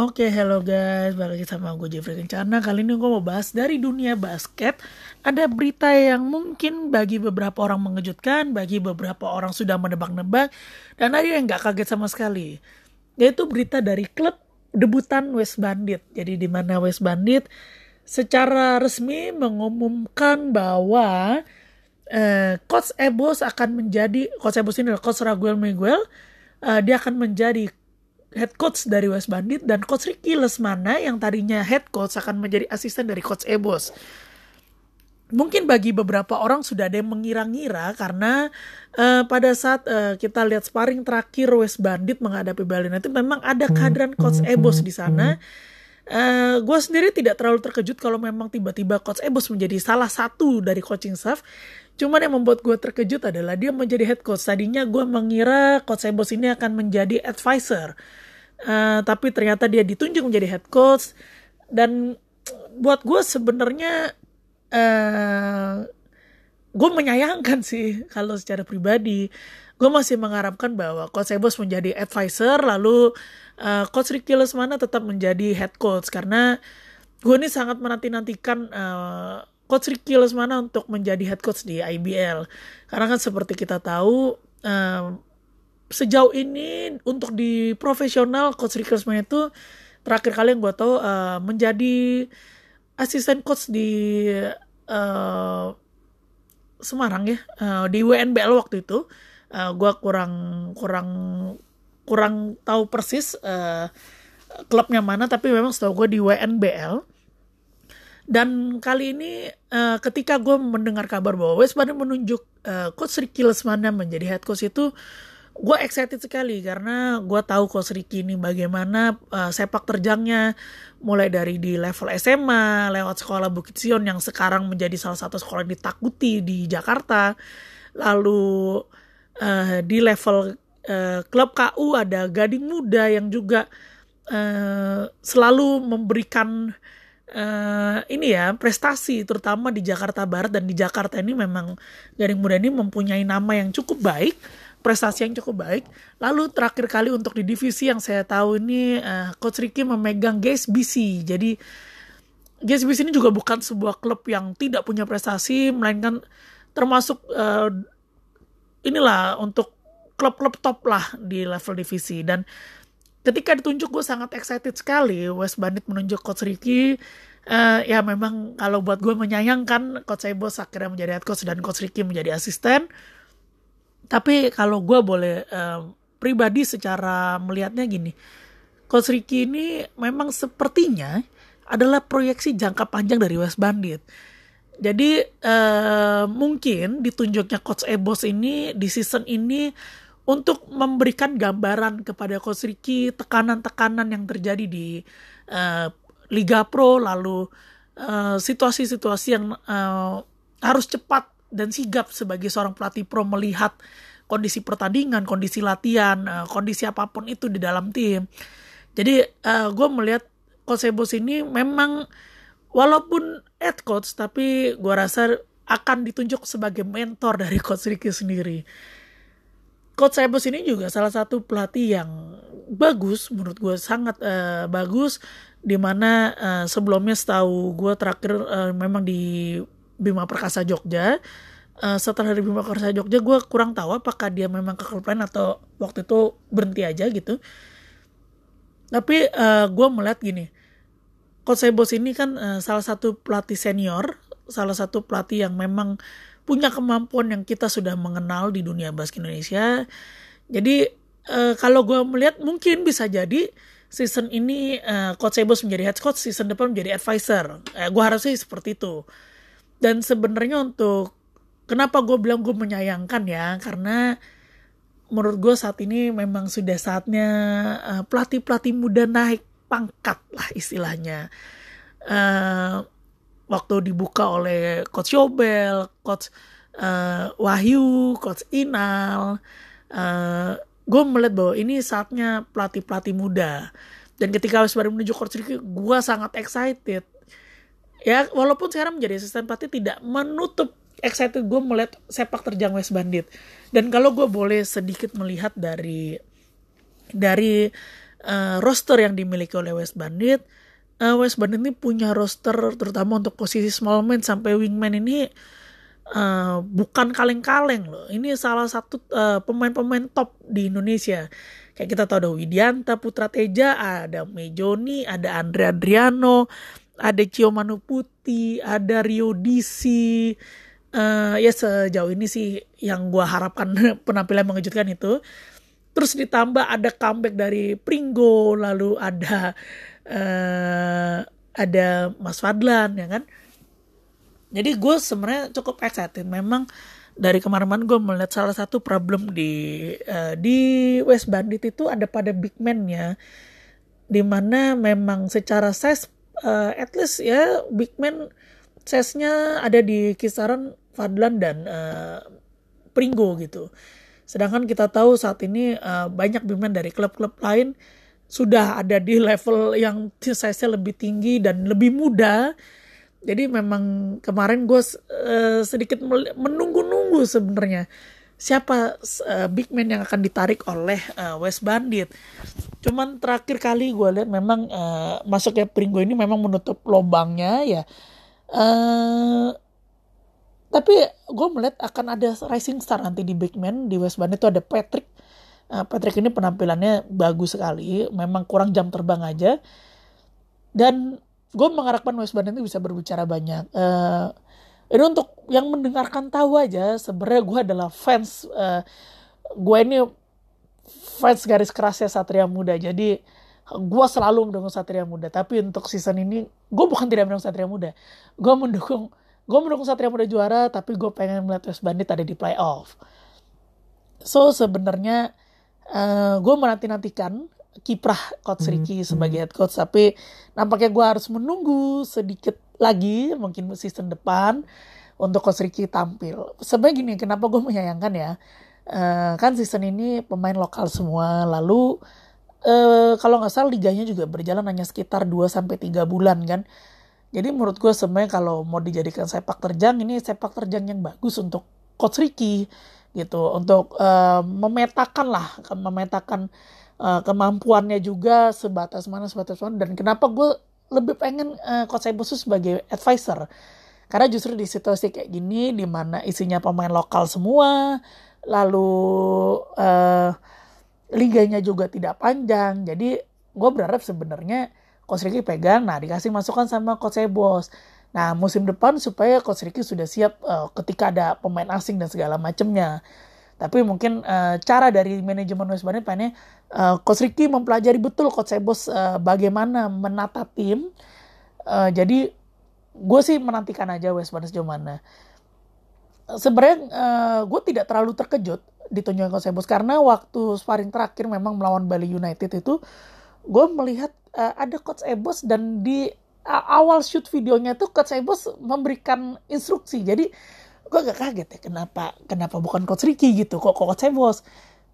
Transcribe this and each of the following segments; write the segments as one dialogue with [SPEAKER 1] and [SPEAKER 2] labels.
[SPEAKER 1] Oke, hello guys, balik lagi sama gue Jeffrey Kencana. Kali ini gue mau bahas dari dunia basket. Ada berita yang mungkin bagi beberapa orang mengejutkan, bagi beberapa orang sudah menebak-nebak, dan ada yang gak kaget sama sekali. Yaitu berita dari klub debutan West Bandit. Jadi di mana West Bandit secara resmi mengumumkan bahwa eh, Coach Ebos akan menjadi Coach Ebos ini adalah Coach Raguel Miguel. Uh, dia akan menjadi head coach dari West Bandit dan coach Ricky Lesmana yang tadinya head coach akan menjadi asisten dari coach Ebos. Mungkin bagi beberapa orang sudah ada yang mengira-ngira karena uh, pada saat uh, kita lihat sparring terakhir West Bandit menghadapi Bali United memang ada kehadiran coach Ebos di sana. Uh, gue sendiri tidak terlalu terkejut kalau memang tiba-tiba coach Ebos menjadi salah satu dari coaching staff. Cuman yang membuat gue terkejut adalah dia menjadi head coach. Tadinya gue mengira coach Ebos ini akan menjadi advisor. Uh, tapi ternyata dia ditunjuk menjadi head coach. Dan buat gue sebenarnya uh, gue menyayangkan sih kalau secara pribadi. Gue masih mengharapkan bahwa coach Ebos menjadi advisor lalu uh, coach Ricky Lesmana tetap menjadi head coach karena gue ini sangat menanti-nantikan uh, coach Ricky Lesmana untuk menjadi head coach di IBL karena kan seperti kita tahu uh, sejauh ini untuk di profesional coach Ricky Lesmana itu terakhir kali yang gue tahu uh, menjadi asisten coach di uh, Semarang ya uh, di WNBL waktu itu. Uh, gue kurang kurang kurang tahu persis uh, klubnya mana tapi memang setahu gue di WNBL dan kali ini uh, ketika gue mendengar kabar bahwa West Bandit menunjuk uh, coach Ricky Lesmana menjadi head coach itu gue excited sekali karena gue tahu coach Ricky ini bagaimana uh, sepak terjangnya. Mulai dari di level SMA lewat sekolah Bukit Sion yang sekarang menjadi salah satu sekolah yang ditakuti di Jakarta. Lalu uh, di level uh, klub KU ada Gading Muda yang juga uh, selalu memberikan ini ya prestasi terutama di Jakarta Barat dan di Jakarta ini memang Gading Muda ini mempunyai nama yang cukup baik prestasi yang cukup baik. Lalu terakhir kali untuk di divisi yang saya tahu ini uh, Coach Ricky memegang GSBC. Jadi GSBC ini juga bukan sebuah klub yang tidak punya prestasi, melainkan termasuk uh, inilah untuk klub-klub top lah di level divisi dan ketika ditunjuk gue sangat excited sekali. West Bandit menunjuk Coach Ricky. Uh, ya memang kalau buat gue menyayangkan Coach Ebos akhirnya menjadi head coach dan Coach Ricky menjadi asisten. Tapi kalau gue boleh uh, pribadi secara melihatnya gini, Coach Ricky ini memang sepertinya adalah proyeksi jangka panjang dari West Bandit. Jadi uh, mungkin ditunjuknya Coach Ebos ini di season ini untuk memberikan gambaran kepada Coach Ricky tekanan-tekanan yang terjadi di uh, Liga Pro lalu situasi-situasi uh, yang uh, harus cepat dan sigap sebagai seorang pelatih pro melihat kondisi pertandingan, kondisi latihan, uh, kondisi apa pun itu di dalam tim. Jadi uh, gue melihat Coach Ebos ini memang walaupun head coach tapi gue rasa akan ditunjuk sebagai mentor dari Coach Ricky sendiri. Coach Ebos ini juga salah satu pelatih yang bagus menurut gue sangat uh, bagus di mana uh, sebelumnya setahu gue terakhir uh, memang di Bima Perkasa Jogja. Uh, setelah dari Bima Perkasa Jogja gue kurang tahu apakah dia memang ke klub lain atau waktu itu berhenti aja gitu. Tapi uh, gue melihat gini Coach Ebos ini kan uh, salah satu pelatih senior salah satu pelatih yang memang punya kemampuan yang kita sudah mengenal di dunia basket Indonesia. Jadi uh, kalau gue melihat mungkin bisa jadi season ini uh, Coach Ebos menjadi head coach season depan menjadi advisor. Uh, gue harap sih seperti itu. Dan sebenarnya untuk kenapa gue bilang gue menyayangkan ya? Karena menurut gue saat ini memang sudah saatnya pelatih-pelatih muda naik pangkat lah istilahnya. Uh, waktu dibuka oleh coach Yobel, coach uh, Wahyu, coach Inal uh, gue melihat bahwa ini saatnya pelatih-pelatih muda. Dan ketika Wes baru menuju coach Ricky gue sangat excited. Ya walaupun sekarang menjadi asisten pelatih tidak menutup excited gue melihat sepak terjang West Bandit. Dan kalau gue boleh sedikit melihat dari dari uh, roster yang dimiliki oleh West Bandit uh, West Bandit ini punya roster terutama untuk posisi small man sampai wingman ini uh, bukan kaleng-kaleng loh. Ini salah satu pemain-pemain uh, top di Indonesia. Kayak kita tahu ada Widianta Putra Teja ada Mejoni ada Andre Adriano ada Cio Manu Putih ada Rio Disi. Uh, ya sejauh ini sih yang gue harapkan penampilan mengejutkan itu. Terus ditambah ada comeback dari Pringgo lalu ada uh, ada Mas Fadlan ya kan? Jadi gue sebenarnya cukup excited. Memang dari kemarin-kemarin gue melihat salah satu problem di uh, di West Bandit itu ada pada big man-nya. Di mana memang secara size uh, at least ya big man size-nya ada di kisaran Fadlan dan uh, Pringgo gitu. Sedangkan kita tahu saat ini uh, banyak pemain dari klub-klub lain sudah ada di level yang size-nya lebih tinggi dan lebih muda. Jadi memang kemarin gue uh, sedikit menunggu-nunggu sebenarnya siapa uh, big man yang akan ditarik oleh uh, West Bandit. Cuman terakhir kali gue lihat memang uh, masuknya Pringgo ini memang menutup lubangnya ya. Uh, tapi gue melihat akan ada rising star nanti di big man di West Bandit itu ada Patrick Patrick ini penampilannya bagus sekali memang kurang jam terbang aja. Dan gue mengharapkan West Bandit itu bisa berbicara banyak. Uh, ini untuk yang mendengarkan tahu aja sebenarnya gue adalah fans uh, gue ini fans garis kerasnya Satria Muda. Jadi gue selalu mendukung Satria Muda. Tapi untuk season ini gue bukan tidak mendukung Satria Muda. Gue mendukung gue mendukung Satria Muda juara tapi gue pengen melihat West Bandit ada di playoff. So sebenarnya uh, eh, gue menanti nantikan kiprah coach hmm, Ricky hmm. sebagai head coach tapi nampaknya gue harus menunggu sedikit lagi mungkin season depan untuk coach Ricky tampil. Sebenarnya gini kenapa gue menyayangkan ya? Uh, kan season ini pemain lokal semua lalu uh, kalau nggak salah liganya juga berjalan hanya sekitar 2 sampai tiga bulan kan? Jadi menurut gue sebenarnya kalau mau dijadikan sepak terjang ini sepak terjang yang bagus untuk coach Ricky gitu untuk uh, memetakan lah memetakan uh, kemampuannya juga sebatas mana sebatas mana dan kenapa gue lebih pengen uh, Ebosu sebagai advisor karena justru di situasi kayak gini di mana isinya pemain lokal semua lalu uh, liganya juga tidak panjang jadi gue berharap sebenarnya Coach Ricky pegang, nah dikasih masukan sama Coach Ebos. Nah musim depan supaya Coach Ricky sudah siap uh, ketika ada pemain asing dan segala macamnya. Tapi mungkin uh, cara dari manajemen West Bandit pengennya uh, Coach Ricky mempelajari betul Coach Ebos uh, bagaimana menata tim. Uh, jadi gue sih menantikan aja West Bandit sejauh mana. Sebenarnya uh, gue tidak terlalu terkejut ditunjukkan Coach Ebos karena waktu sparring terakhir memang melawan Bali United itu gue melihat uh, ada coach Ebos dan di awal shoot videonya tuh coach Ebos memberikan instruksi. Jadi gue gak kaget ya kenapa kenapa bukan coach Ricky gitu? Kok coach Ebos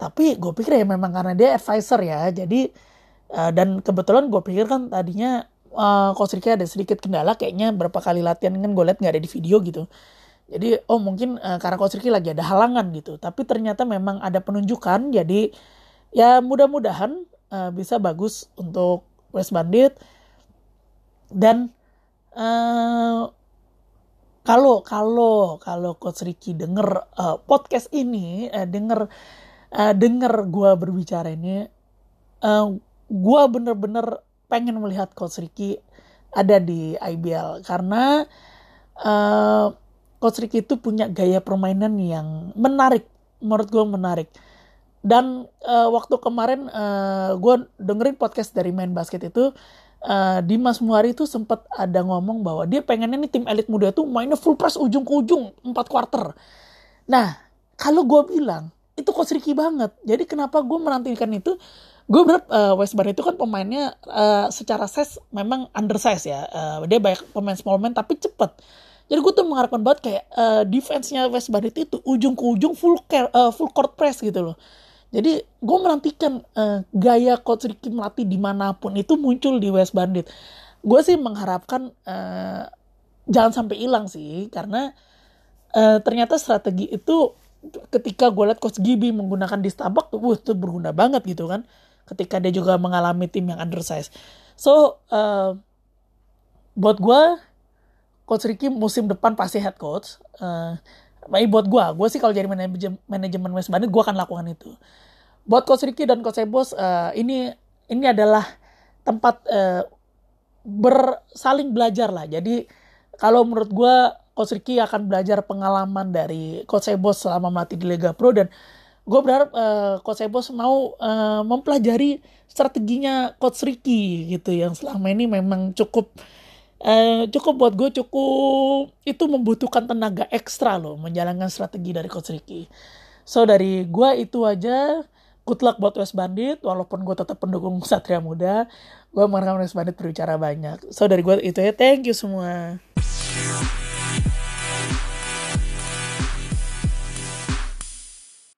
[SPEAKER 1] tapi gue pikir ya memang karena dia advisor ya. Jadi uh, dan kebetulan gue pikir kan tadinya uh, coach Ricky ada sedikit kendala. Kayaknya berapa kali latihan kan gue liat nggak ada di video gitu. Jadi oh mungkin uh, karena coach Ricky lagi ada halangan gitu. Tapi ternyata memang ada penunjukan. Jadi ya mudah-mudahan uh, bisa bagus untuk West Bandit dan uh, kalau kalau kalau Coach Ricky denger uh, podcast ini uh, denger uh, denger gue berbicara ini uh, gue bener-bener pengen melihat Coach Ricky ada di IBL karena uh, Coach Ricky itu punya gaya permainan yang menarik. Menurut gue menarik. Dan uh, waktu kemarin uh, gue dengerin podcast dari main basket itu uh, Dimas Muari itu sempat ada ngomong bahwa dia pengennya nih tim elit muda itu mainnya full press ujung ke ujung 4 quarter. Nah kalau gue bilang itu Coach Ricky banget. Jadi kenapa gue menantikan itu? Gue berharap uh, West Bandit itu kan pemainnya uh, secara size memang undersize ya. Uh, dia banyak pemain small man tapi cepet. Jadi gue tuh mengharapkan banget kayak uh, defense-nya West Bandit itu ujung ke ujung full care, uh, full court press gitu loh. Jadi gue menantikan uh, gaya Coach Ricky melatih di mana pun itu muncul di West Bandit. Gue sih mengharapkan uh, jangan sampai hilang sih karena uh, ternyata strategi itu ketika gue liat Coach Gibi menggunakan di Starbucks tuh, itu berguna banget gitu kan. ketika dia juga mengalami tim yang undersize. So uh, buat gue Coach Ricky musim depan pasti head coach. Uh, buat gue, gue sih kalau jadi manajemen, manajemen West Bandit gue akan lakukan itu. Buat Coach Ricky dan Coach Ebos, uh, ini ini adalah tempat uh, bersaling belajar lah. Jadi kalau menurut gue Coach Ricky akan belajar pengalaman dari Coach Ebos selama melatih di Liga Pro dan gue berharap uh, Coach Ebos mau uh, mempelajari strateginya Coach Ricky gitu yang selama ini memang cukup uh, cukup buat gue cukup. Itu membutuhkan tenaga ekstra loh menjalankan strategi dari Coach Ricky. So dari gue itu aja good luck buat West Bandit walaupun gue tetap pendukung Satria Muda. Gue mengharapkan West Bandit berbicara banyak. So dari gue itu ya thank you semua